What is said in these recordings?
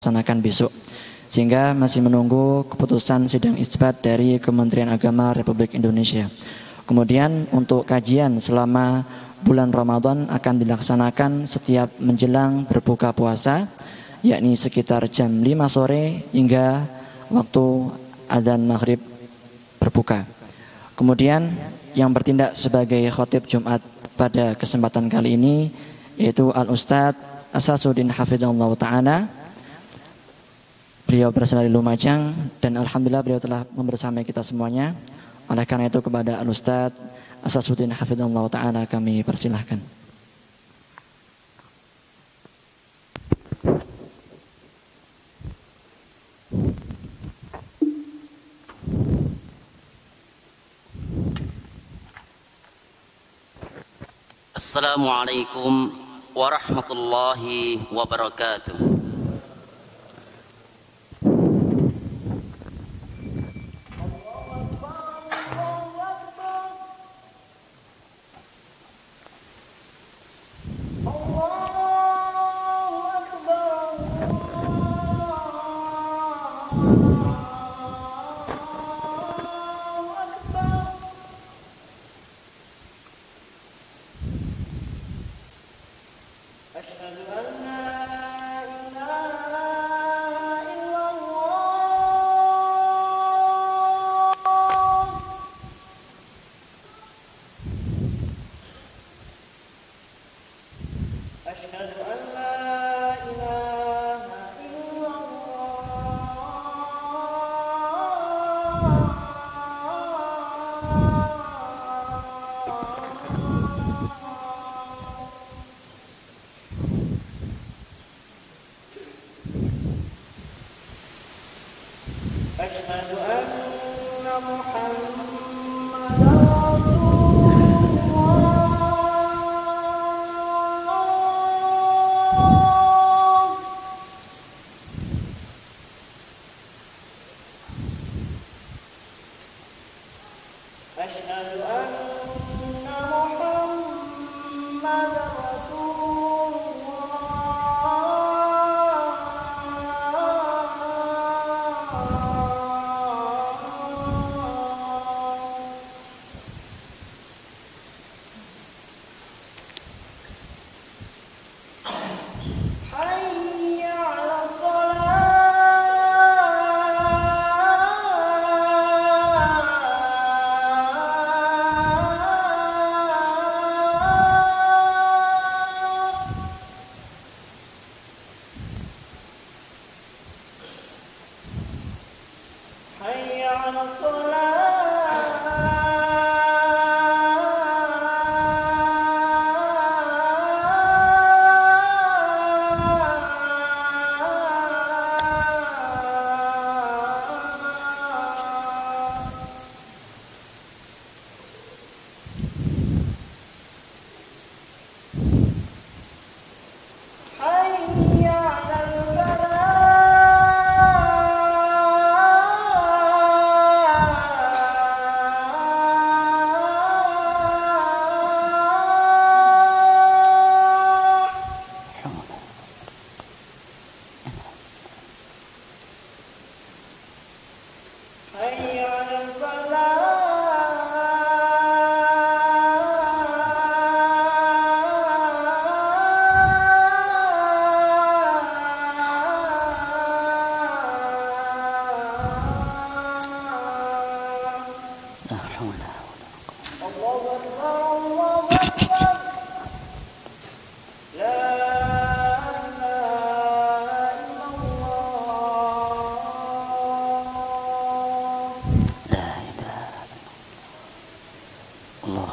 dilaksanakan besok. Sehingga masih menunggu keputusan sidang isbat dari Kementerian Agama Republik Indonesia. Kemudian untuk kajian selama bulan Ramadan akan dilaksanakan setiap menjelang berbuka puasa yakni sekitar jam 5 sore hingga waktu adzan maghrib berbuka. Kemudian yang bertindak sebagai khotib Jumat pada kesempatan kali ini yaitu Al Ustadz Asasuddin Hafidhullah Ta'ala Beliau berasal dari Lumajang dan Alhamdulillah beliau telah membersamai kita semuanya. Oleh karena itu kepada Al-Ustaz Asasuddin Hafidhullah Ta'ala kami persilahkan. Assalamualaikum warahmatullahi wabarakatuh.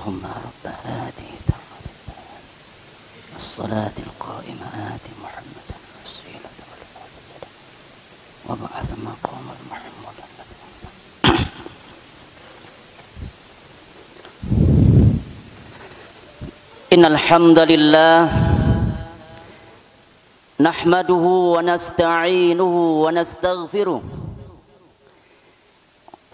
اللهم رب هذه ثمرة البيان الصلاة القائمة آت محمدا الوسيلة والفضيلة وبعث مقام المحمد إن الحمد لله نحمده ونستعينه ونستغفره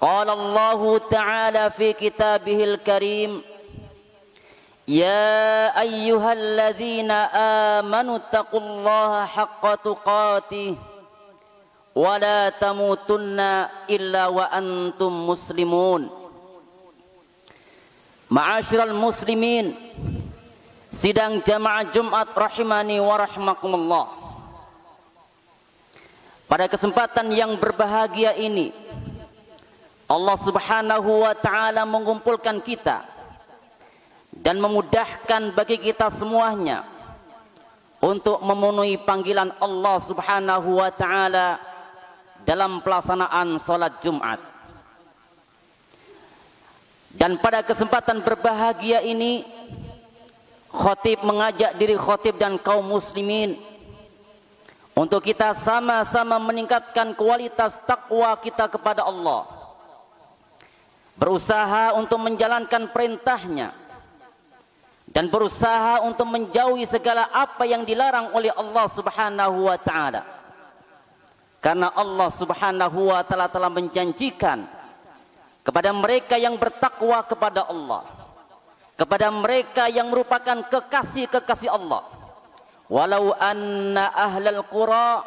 قال الله تعالى في كتابه الكريم يا أيها الذين آمنوا اتقوا الله حق تقاته ولا تموتن إلا وأنتم مسلمون معاشر المسلمين sidang jamaah Jumat rahimani wa rahmakumullah pada kesempatan yang berbahagia ini Allah subhanahu wa ta'ala mengumpulkan kita dan memudahkan bagi kita semuanya untuk memenuhi panggilan Allah Subhanahu wa taala dalam pelaksanaan salat Jumat. Dan pada kesempatan berbahagia ini khatib mengajak diri khatib dan kaum muslimin untuk kita sama-sama meningkatkan kualitas takwa kita kepada Allah. Berusaha untuk menjalankan perintahnya dan berusaha untuk menjauhi segala apa yang dilarang oleh Allah Subhanahu wa taala. Karena Allah Subhanahu wa taala telah menjanjikan kepada mereka yang bertakwa kepada Allah, kepada mereka yang merupakan kekasih-kekasih Allah. Walau anna ahlal qura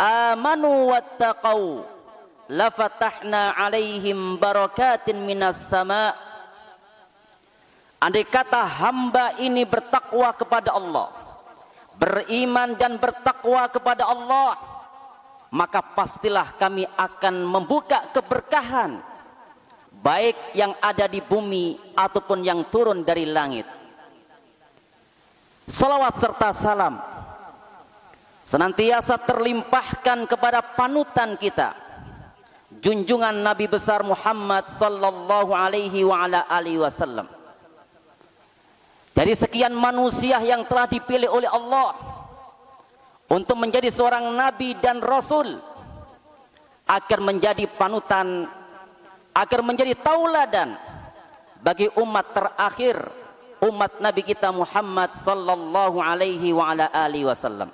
amanu wattaqau lafatahna alaihim barakatin minas sama' Andai kata hamba ini bertakwa kepada Allah, beriman dan bertakwa kepada Allah, maka pastilah kami akan membuka keberkahan baik yang ada di bumi ataupun yang turun dari langit. Salawat serta salam senantiasa terlimpahkan kepada panutan kita junjungan Nabi besar Muhammad sallallahu alaihi wa ala alihi wasallam. Dari sekian manusia yang telah dipilih oleh Allah untuk menjadi seorang nabi dan rasul agar menjadi panutan agar menjadi tauladan bagi umat terakhir umat nabi kita Muhammad sallallahu alaihi wa ala alihi wasallam.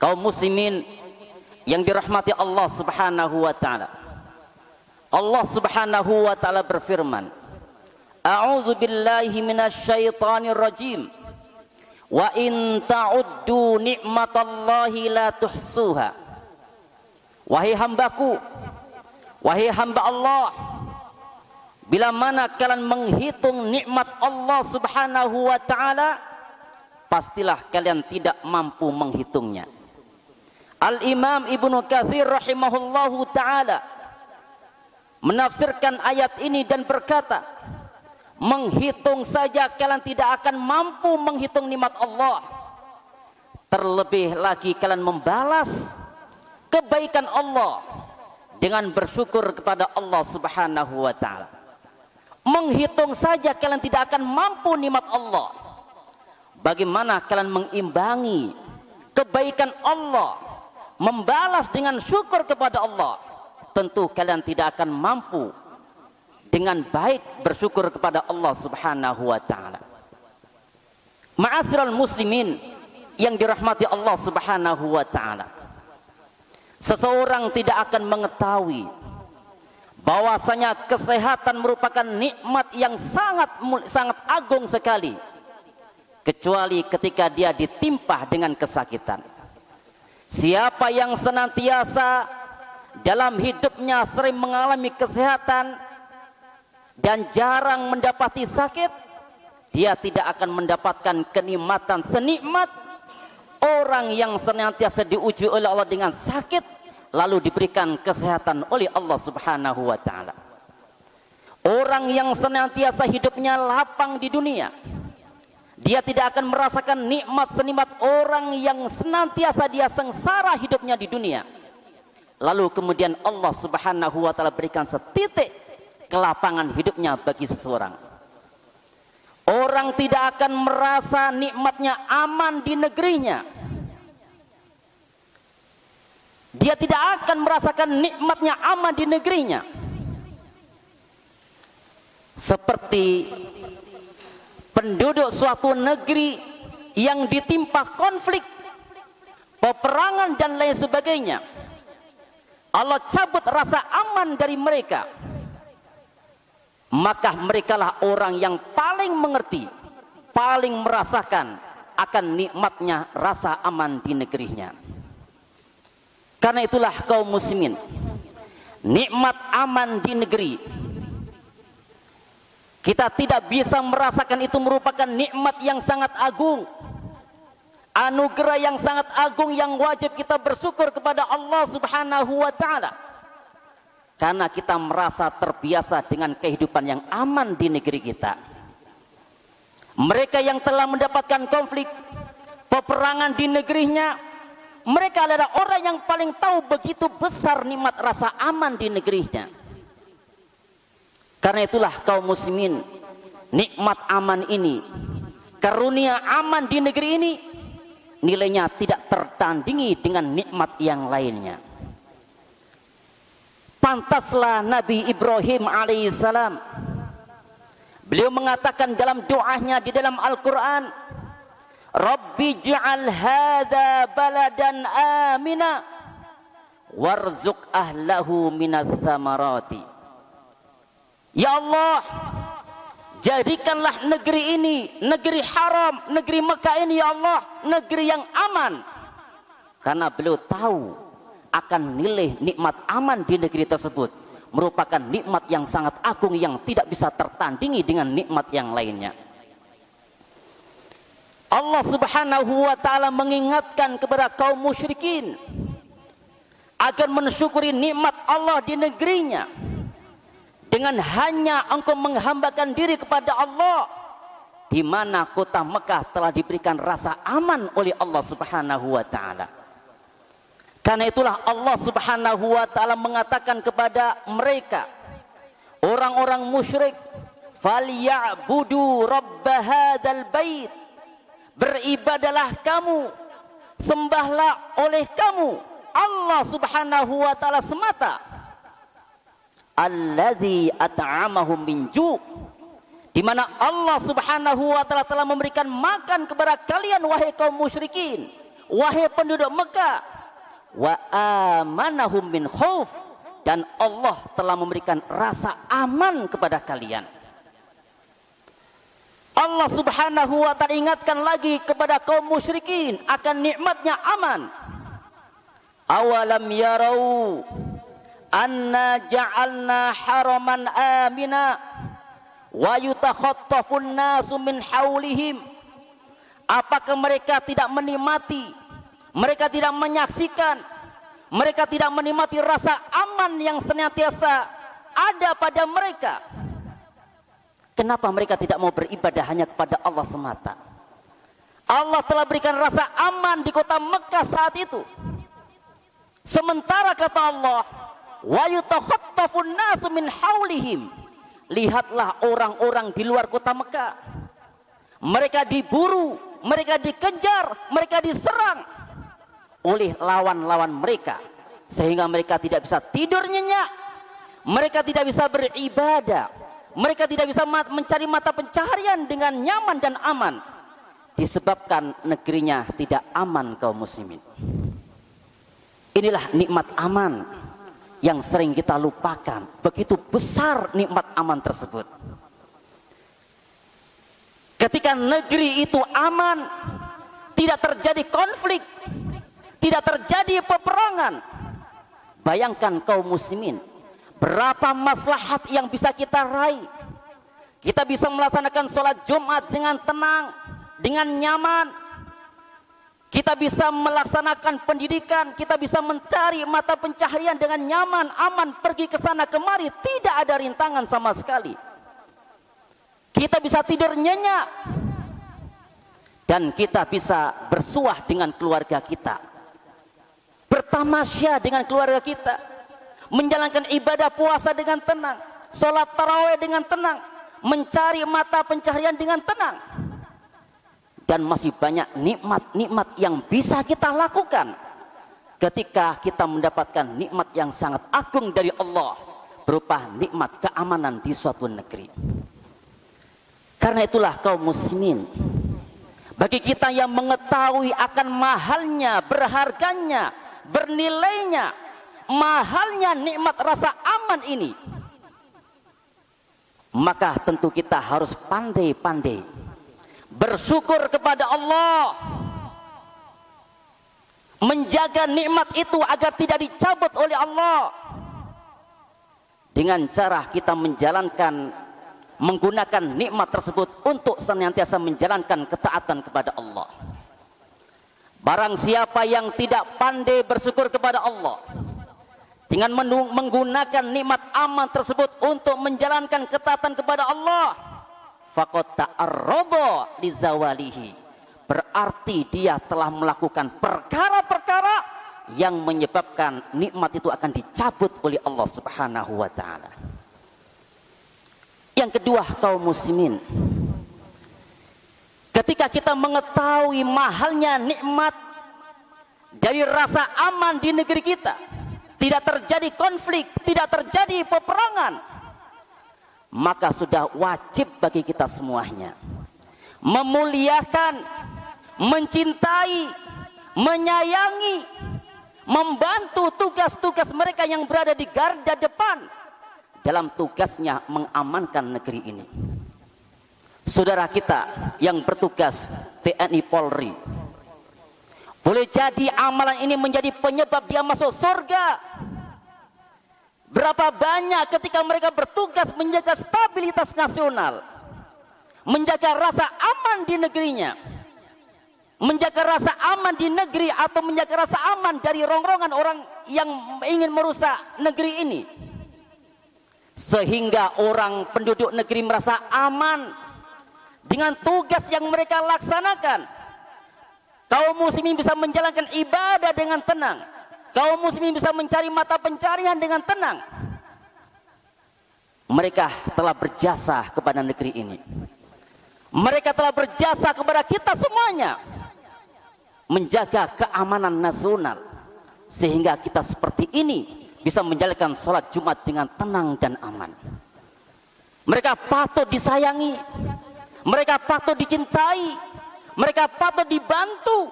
Kaum muslimin yang dirahmati Allah Subhanahu wa taala Allah Subhanahu wa taala berfirman A'udzu billahi minasyaitonir rajim. Wa in ta'uddu ni'matallahi la tuhsuha. Wahai hambaku, wahai hamba Allah, bila mana kalian menghitung nikmat Allah Subhanahu wa taala, pastilah kalian tidak mampu menghitungnya. Al-Imam Ibnu Katsir rahimahullahu taala menafsirkan ayat ini dan berkata, menghitung saja kalian tidak akan mampu menghitung nikmat Allah. Terlebih lagi kalian membalas kebaikan Allah dengan bersyukur kepada Allah Subhanahu wa taala. Menghitung saja kalian tidak akan mampu nikmat Allah. Bagaimana kalian mengimbangi kebaikan Allah membalas dengan syukur kepada Allah tentu kalian tidak akan mampu dengan baik bersyukur kepada Allah Subhanahu wa taala. Ma'asyiral muslimin yang dirahmati Allah Subhanahu wa taala. Seseorang tidak akan mengetahui bahwasanya kesehatan merupakan nikmat yang sangat sangat agung sekali kecuali ketika dia ditimpa dengan kesakitan. Siapa yang senantiasa dalam hidupnya sering mengalami kesehatan, dan jarang mendapati sakit, dia tidak akan mendapatkan kenikmatan senikmat orang yang senantiasa diuji oleh Allah dengan sakit lalu diberikan kesehatan oleh Allah Subhanahu wa taala. Orang yang senantiasa hidupnya lapang di dunia, dia tidak akan merasakan nikmat senikmat orang yang senantiasa dia sengsara hidupnya di dunia. Lalu kemudian Allah Subhanahu wa taala berikan setitik kelapangan hidupnya bagi seseorang. Orang tidak akan merasa nikmatnya aman di negerinya. Dia tidak akan merasakan nikmatnya aman di negerinya. Seperti penduduk suatu negeri yang ditimpa konflik, peperangan dan lain sebagainya. Allah cabut rasa aman dari mereka. Maka merekalah orang yang paling mengerti, paling merasakan akan nikmatnya rasa aman di negerinya. Karena itulah kaum muslimin, nikmat aman di negeri kita tidak bisa merasakan itu merupakan nikmat yang sangat agung. Anugerah yang sangat agung yang wajib kita bersyukur kepada Allah Subhanahu wa taala. Karena kita merasa terbiasa dengan kehidupan yang aman di negeri kita. Mereka yang telah mendapatkan konflik, peperangan di negerinya, mereka adalah orang yang paling tahu begitu besar nikmat rasa aman di negerinya. Karena itulah kaum muslimin nikmat aman ini karunia aman di negeri ini nilainya tidak tertandingi dengan nikmat yang lainnya. Pantaslah Nabi Ibrahim alaihissalam beliau mengatakan dalam doanya di dalam Al-Qur'an Rabbi ja'al hadha baladan amina warzuq ahlahu minats thamarati Ya Allah, jadikanlah negeri ini negeri haram, negeri Mekah ini ya Allah, negeri yang aman. Karena beliau tahu akan nilai nikmat aman di negeri tersebut merupakan nikmat yang sangat agung yang tidak bisa tertandingi dengan nikmat yang lainnya. Allah Subhanahu wa taala mengingatkan kepada kaum musyrikin agar mensyukuri nikmat Allah di negerinya dengan hanya engkau menghambakan diri kepada Allah di mana kota Mekah telah diberikan rasa aman oleh Allah Subhanahu wa taala. Karena itulah Allah Subhanahu wa taala mengatakan kepada mereka orang-orang musyrik falyabudu rabb hadzal bait beribadalah kamu sembahlah oleh kamu Allah Subhanahu wa taala semata alladzi at'amahum min di mana Allah Subhanahu wa taala telah memberikan makan kepada kalian wahai kaum musyrikin. Wahai penduduk Mekah. Wa amanahum min khauf dan Allah telah memberikan rasa aman kepada kalian. Allah Subhanahu wa taala ingatkan lagi kepada kaum musyrikin akan nikmatnya aman. Awalam yarau anna ja'alna haraman amina wa yutakhattafun nasu min haulihim apakah mereka tidak menikmati? Mereka tidak menyaksikan. Mereka tidak menikmati rasa aman yang senantiasa ada pada mereka. Kenapa mereka tidak mau beribadah hanya kepada Allah semata? Allah telah berikan rasa aman di kota Mekah saat itu. Sementara kata Allah wa yutakhattafun nasu haulihim lihatlah orang-orang di luar kota Mekah. Mereka diburu mereka dikejar mereka diserang oleh lawan-lawan mereka. Sehingga mereka tidak bisa tidur nyenyak. Mereka tidak bisa beribadah. Mereka tidak bisa mencari mata pencaharian dengan nyaman dan aman. Disebabkan negerinya tidak aman kaum muslimin. Inilah nikmat aman yang sering kita lupakan. Begitu besar nikmat aman tersebut. Ketika negeri itu aman, tidak terjadi konflik, tidak terjadi peperangan. Bayangkan kaum muslimin, berapa maslahat yang bisa kita raih. Kita bisa melaksanakan sholat Jumat dengan tenang, dengan nyaman, kita bisa melaksanakan pendidikan, kita bisa mencari mata pencaharian dengan nyaman, aman, pergi ke sana kemari, tidak ada rintangan sama sekali. Kita bisa tidur nyenyak dan kita bisa bersuah dengan keluarga kita. Bertamasya dengan keluarga kita, menjalankan ibadah puasa dengan tenang, sholat taraweh dengan tenang, mencari mata pencaharian dengan tenang dan masih banyak nikmat-nikmat yang bisa kita lakukan ketika kita mendapatkan nikmat yang sangat agung dari Allah berupa nikmat keamanan di suatu negeri. Karena itulah kaum muslimin bagi kita yang mengetahui akan mahalnya, berharganya, bernilainya, mahalnya nikmat rasa aman ini, maka tentu kita harus pandai-pandai bersyukur kepada Allah. Menjaga nikmat itu agar tidak dicabut oleh Allah. Dengan cara kita menjalankan menggunakan nikmat tersebut untuk senantiasa menjalankan ketaatan kepada Allah. Barang siapa yang tidak pandai bersyukur kepada Allah dengan menggunakan nikmat aman tersebut untuk menjalankan ketaatan kepada Allah faqad ta'arrada li zawalihi berarti dia telah melakukan perkara-perkara yang menyebabkan nikmat itu akan dicabut oleh Allah Subhanahu wa taala. Yang kedua kaum muslimin ketika kita mengetahui mahalnya nikmat dari rasa aman di negeri kita, tidak terjadi konflik, tidak terjadi peperangan, maka sudah wajib bagi kita semuanya memuliakan mencintai, menyayangi, membantu tugas-tugas mereka yang berada di garda depan dalam tugasnya mengamankan negeri ini. Saudara kita yang bertugas TNI Polri, boleh jadi amalan ini menjadi penyebab dia masuk surga. Berapa banyak ketika mereka bertugas menjaga stabilitas nasional, menjaga rasa aman di negerinya, menjaga rasa aman di negeri atau menjaga rasa aman dari rongrongan orang yang ingin merusak negeri ini. Sehingga orang penduduk negeri merasa aman dengan tugas yang mereka laksanakan. Kaum muslimin bisa menjalankan ibadah dengan tenang kaum muslimin bisa mencari mata pencarian dengan tenang. Mereka telah berjasa kepada negeri ini. Mereka telah berjasa kepada kita semuanya. Menjaga keamanan nasional. Sehingga kita seperti ini bisa menjalankan sholat Jumat dengan tenang dan aman. Mereka patut disayangi, mereka patut dicintai, mereka patut dibantu,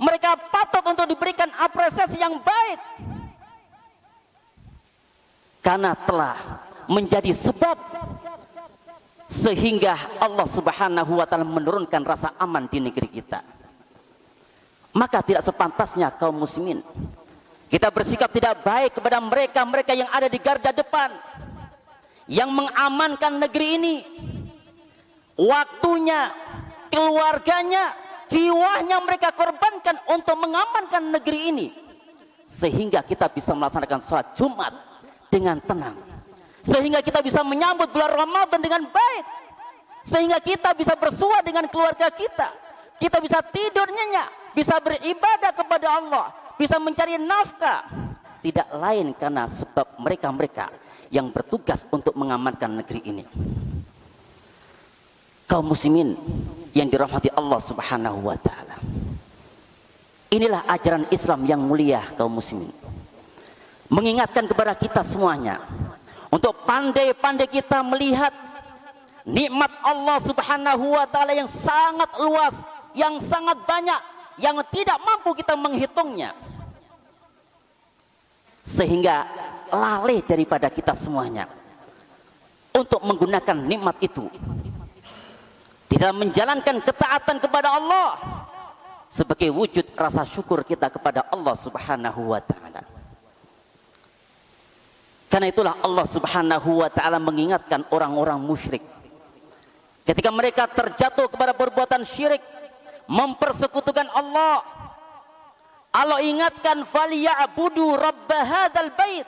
mereka patut untuk diberikan apresiasi yang baik. Karena telah menjadi sebab sehingga Allah Subhanahu wa taala menurunkan rasa aman di negeri kita. Maka tidak sepantasnya kaum muslimin kita bersikap tidak baik kepada mereka-mereka yang ada di garda depan yang mengamankan negeri ini. Waktunya, keluarganya, jiwanya mereka korbankan untuk mengamankan negeri ini. Sehingga kita bisa melaksanakan sholat Jumat dengan tenang. Sehingga kita bisa menyambut bulan Ramadan dengan baik. Sehingga kita bisa bersua dengan keluarga kita. Kita bisa tidur nyenyak bisa beribadah kepada Allah, bisa mencari nafkah. Tidak lain karena sebab mereka-mereka yang bertugas untuk mengamankan negeri ini. Kaum muslimin yang dirahmati Allah Subhanahu wa taala. Inilah ajaran Islam yang mulia kaum muslimin. Mengingatkan kepada kita semuanya untuk pandai-pandai kita melihat nikmat Allah Subhanahu wa taala yang sangat luas, yang sangat banyak yang tidak mampu kita menghitungnya sehingga lalai daripada kita semuanya untuk menggunakan nikmat itu tidak menjalankan ketaatan kepada Allah sebagai wujud rasa syukur kita kepada Allah Subhanahu wa taala. Karena itulah Allah Subhanahu wa taala mengingatkan orang-orang musyrik ketika mereka terjatuh kepada perbuatan syirik mempersekutukan Allah. Allah ingatkan falyabudu rabb hadzal bait.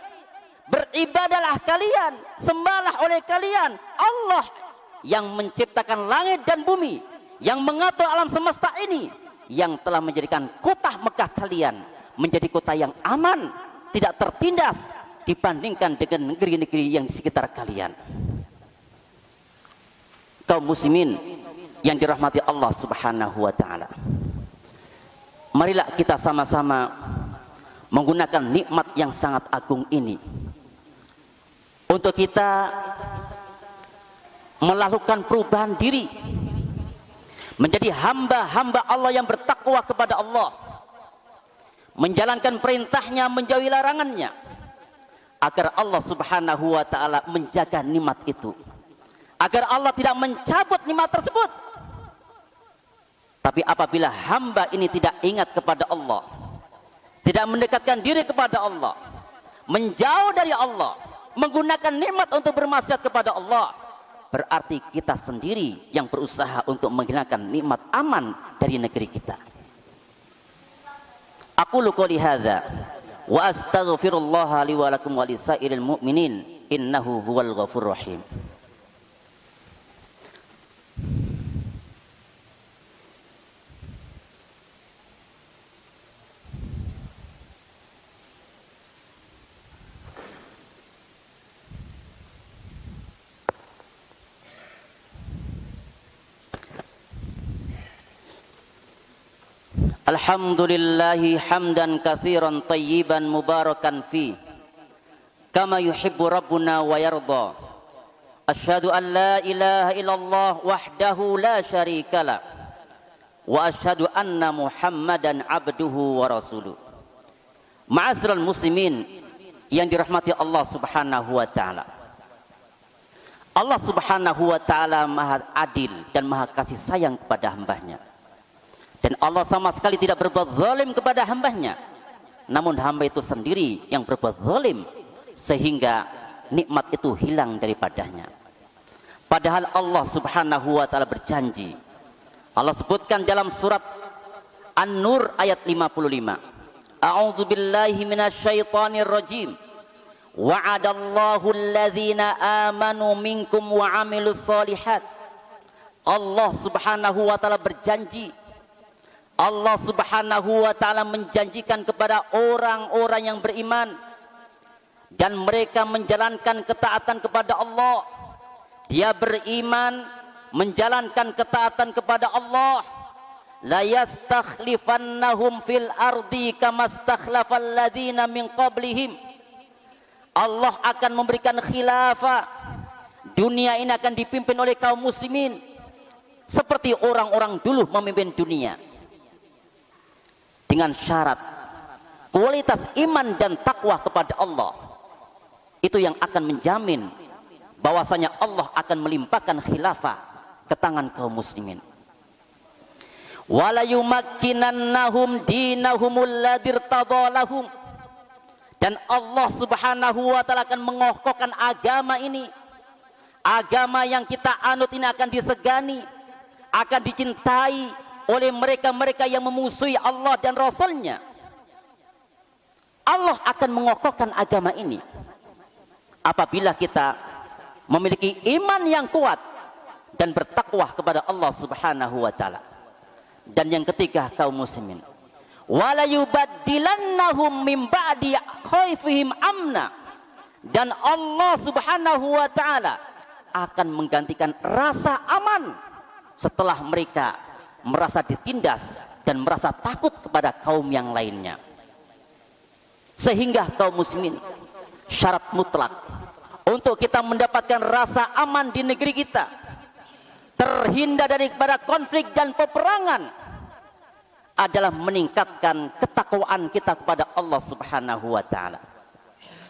Beribadalah kalian, sembahlah oleh kalian Allah yang menciptakan langit dan bumi, yang mengatur alam semesta ini, yang telah menjadikan kota Mekah kalian menjadi kota yang aman, tidak tertindas dibandingkan dengan negeri-negeri yang di sekitar kalian. Kaum muslimin yang dirahmati Allah Subhanahu wa taala. Marilah kita sama-sama menggunakan nikmat yang sangat agung ini untuk kita melakukan perubahan diri. Menjadi hamba-hamba Allah yang bertakwa kepada Allah. Menjalankan perintahnya menjauhi larangannya. Agar Allah Subhanahu wa taala menjaga nikmat itu. Agar Allah tidak mencabut nikmat tersebut. Tapi apabila hamba ini tidak ingat kepada Allah, tidak mendekatkan diri kepada Allah, menjauh dari Allah, menggunakan nikmat untuk bermaksiat kepada Allah, berarti kita sendiri yang berusaha untuk menghilangkan nikmat aman dari negeri kita. Aku qouli hadza wa astaghfirullah li wa lakum wa mu'minin innahu huwal ghafurur rahim. Alhamdulillahi hamdan kathiran tayyiban mubarakan fi. Kama yuhibbu Rabbuna wa yardha Ashadu an la ilaha illallah wahdahu la sharika Wa ashadu anna muhammadan abduhu wa rasuluh. Ma'asral muslimin yang dirahmati Allah subhanahu wa ta'ala. Allah subhanahu wa ta'ala maha adil dan maha kasih sayang kepada hambanya. nya dan Allah sama sekali tidak berbuat zalim kepada hambanya. Namun hamba itu sendiri yang berbuat zalim sehingga nikmat itu hilang daripadanya. Padahal Allah Subhanahu wa taala berjanji. Allah sebutkan dalam surat An-Nur ayat 55. A'udzu billahi minasyaitonir rajim. Wa'adallahu alladhina amanu minkum wa 'amilus solihat. Allah Subhanahu wa taala berjanji Allah Subhanahu wa taala menjanjikan kepada orang-orang yang beriman dan mereka menjalankan ketaatan kepada Allah. Dia beriman menjalankan ketaatan kepada Allah. La yastakhlifannahum fil ardi kama ladzina min qablihim. Allah akan memberikan khilafah. Dunia ini akan dipimpin oleh kaum muslimin seperti orang-orang dulu memimpin dunia dengan syarat kualitas iman dan takwa kepada Allah. Itu yang akan menjamin bahwasanya Allah akan melimpahkan khilafah ke tangan kaum muslimin. Wala yumakkinannahum dinahumul ladir tadalahum dan Allah subhanahu wa ta'ala akan mengokohkan agama ini. Agama yang kita anut ini akan disegani akan dicintai oleh mereka-mereka yang memusuhi Allah dan Rasulnya. Allah akan mengokohkan agama ini. Apabila kita memiliki iman yang kuat dan bertakwa kepada Allah Subhanahu wa taala. Dan yang ketiga kaum muslimin. Wala yubaddilannahum min ba'di khaifihim amna. Dan Allah Subhanahu wa taala akan menggantikan rasa aman setelah mereka merasa ditindas dan merasa takut kepada kaum yang lainnya. Sehingga kaum muslimin syarat mutlak untuk kita mendapatkan rasa aman di negeri kita, terhindar dari kepada konflik dan peperangan adalah meningkatkan ketakwaan kita kepada Allah Subhanahu wa taala.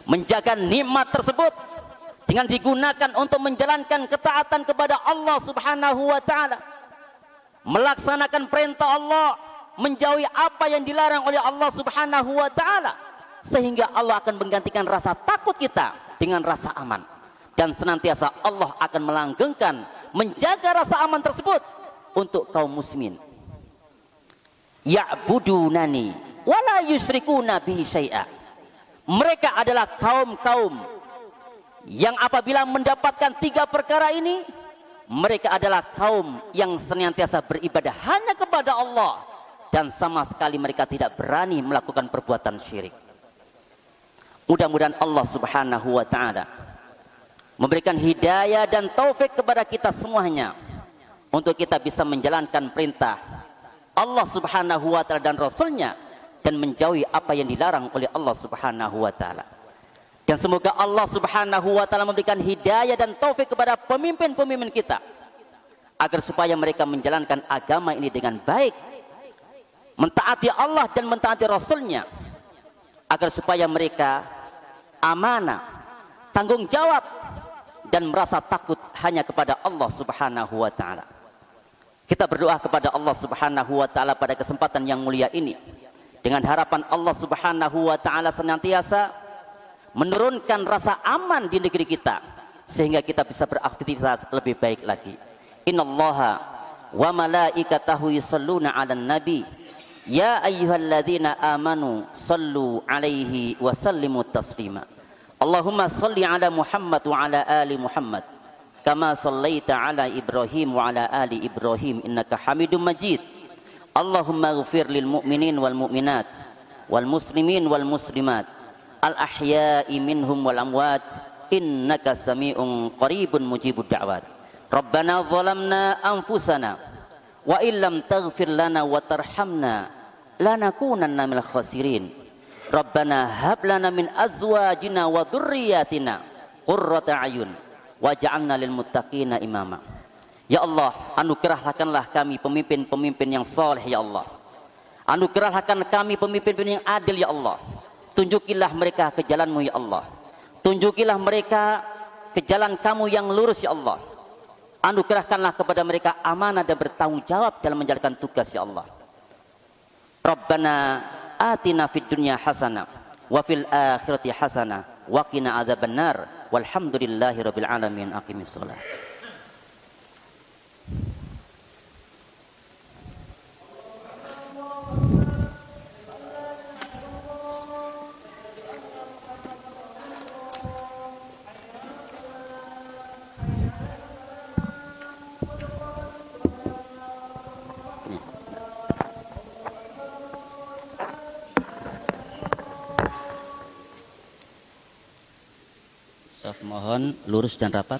Menjaga nikmat tersebut dengan digunakan untuk menjalankan ketaatan kepada Allah Subhanahu wa taala melaksanakan perintah Allah, menjauhi apa yang dilarang oleh Allah Subhanahu wa taala sehingga Allah akan menggantikan rasa takut kita dengan rasa aman. Dan senantiasa Allah akan melanggengkan menjaga rasa aman tersebut untuk kaum muslimin. Ya'budunani wala yusyrikuna bihi syai'a. Mereka adalah kaum-kaum yang apabila mendapatkan tiga perkara ini mereka adalah kaum yang senantiasa beribadah hanya kepada Allah dan sama sekali mereka tidak berani melakukan perbuatan syirik. Mudah-mudahan Allah Subhanahu wa taala memberikan hidayah dan taufik kepada kita semuanya untuk kita bisa menjalankan perintah Allah Subhanahu wa taala dan rasulnya dan menjauhi apa yang dilarang oleh Allah Subhanahu wa taala. Dan semoga Allah Subhanahu wa taala memberikan hidayah dan taufik kepada pemimpin-pemimpin kita agar supaya mereka menjalankan agama ini dengan baik, mentaati Allah dan mentaati Rasulnya, agar supaya mereka amanah, tanggung jawab dan merasa takut hanya kepada Allah Subhanahu wa taala. Kita berdoa kepada Allah Subhanahu wa taala pada kesempatan yang mulia ini dengan harapan Allah Subhanahu wa taala senantiasa menurunkan rasa aman di negeri kita sehingga kita bisa beraktivitas lebih baik lagi. Innallaha wa malaikatahu yusalluna 'alan nabi ya ayyuhalladzina amanu sallu 'alaihi wa sallimu taslima. Allahumma salli 'ala Muhammad wa 'ala ali Muhammad kama sallaita 'ala Ibrahim wa 'ala ali Ibrahim innaka Hamidum Majid. Allahumma ghafir lil mu'minin wal mu'minat wal muslimin wal muslimat al ahya'i minhum wal amwat innaka sami'un qaribun mujibud da'wat Rabbana zalamna anfusana wa illam taghfir lana wa tarhamna lanakunanna minal khasirin Rabbana hab lana min azwajina wa dhurriyyatina qurrata ayun waj'alna lil muttaqina imama Ya Allah, anugerahkanlah kami pemimpin-pemimpin yang soleh ya Allah. Anugerahkan kami pemimpin-pemimpin yang adil ya Allah. Tunjukilah mereka ke jalanmu ya Allah. Tunjukilah mereka ke jalan kamu yang lurus ya Allah. Anugerahkanlah kepada mereka amanah dan bertanggung jawab dalam menjalankan tugas ya Allah. Rabbana atina fid dunya hasanah wa fil akhirati hasanah wa qina adzabannar walhamdulillahi rabbil alamin aqimis mohon lurus dan rapat.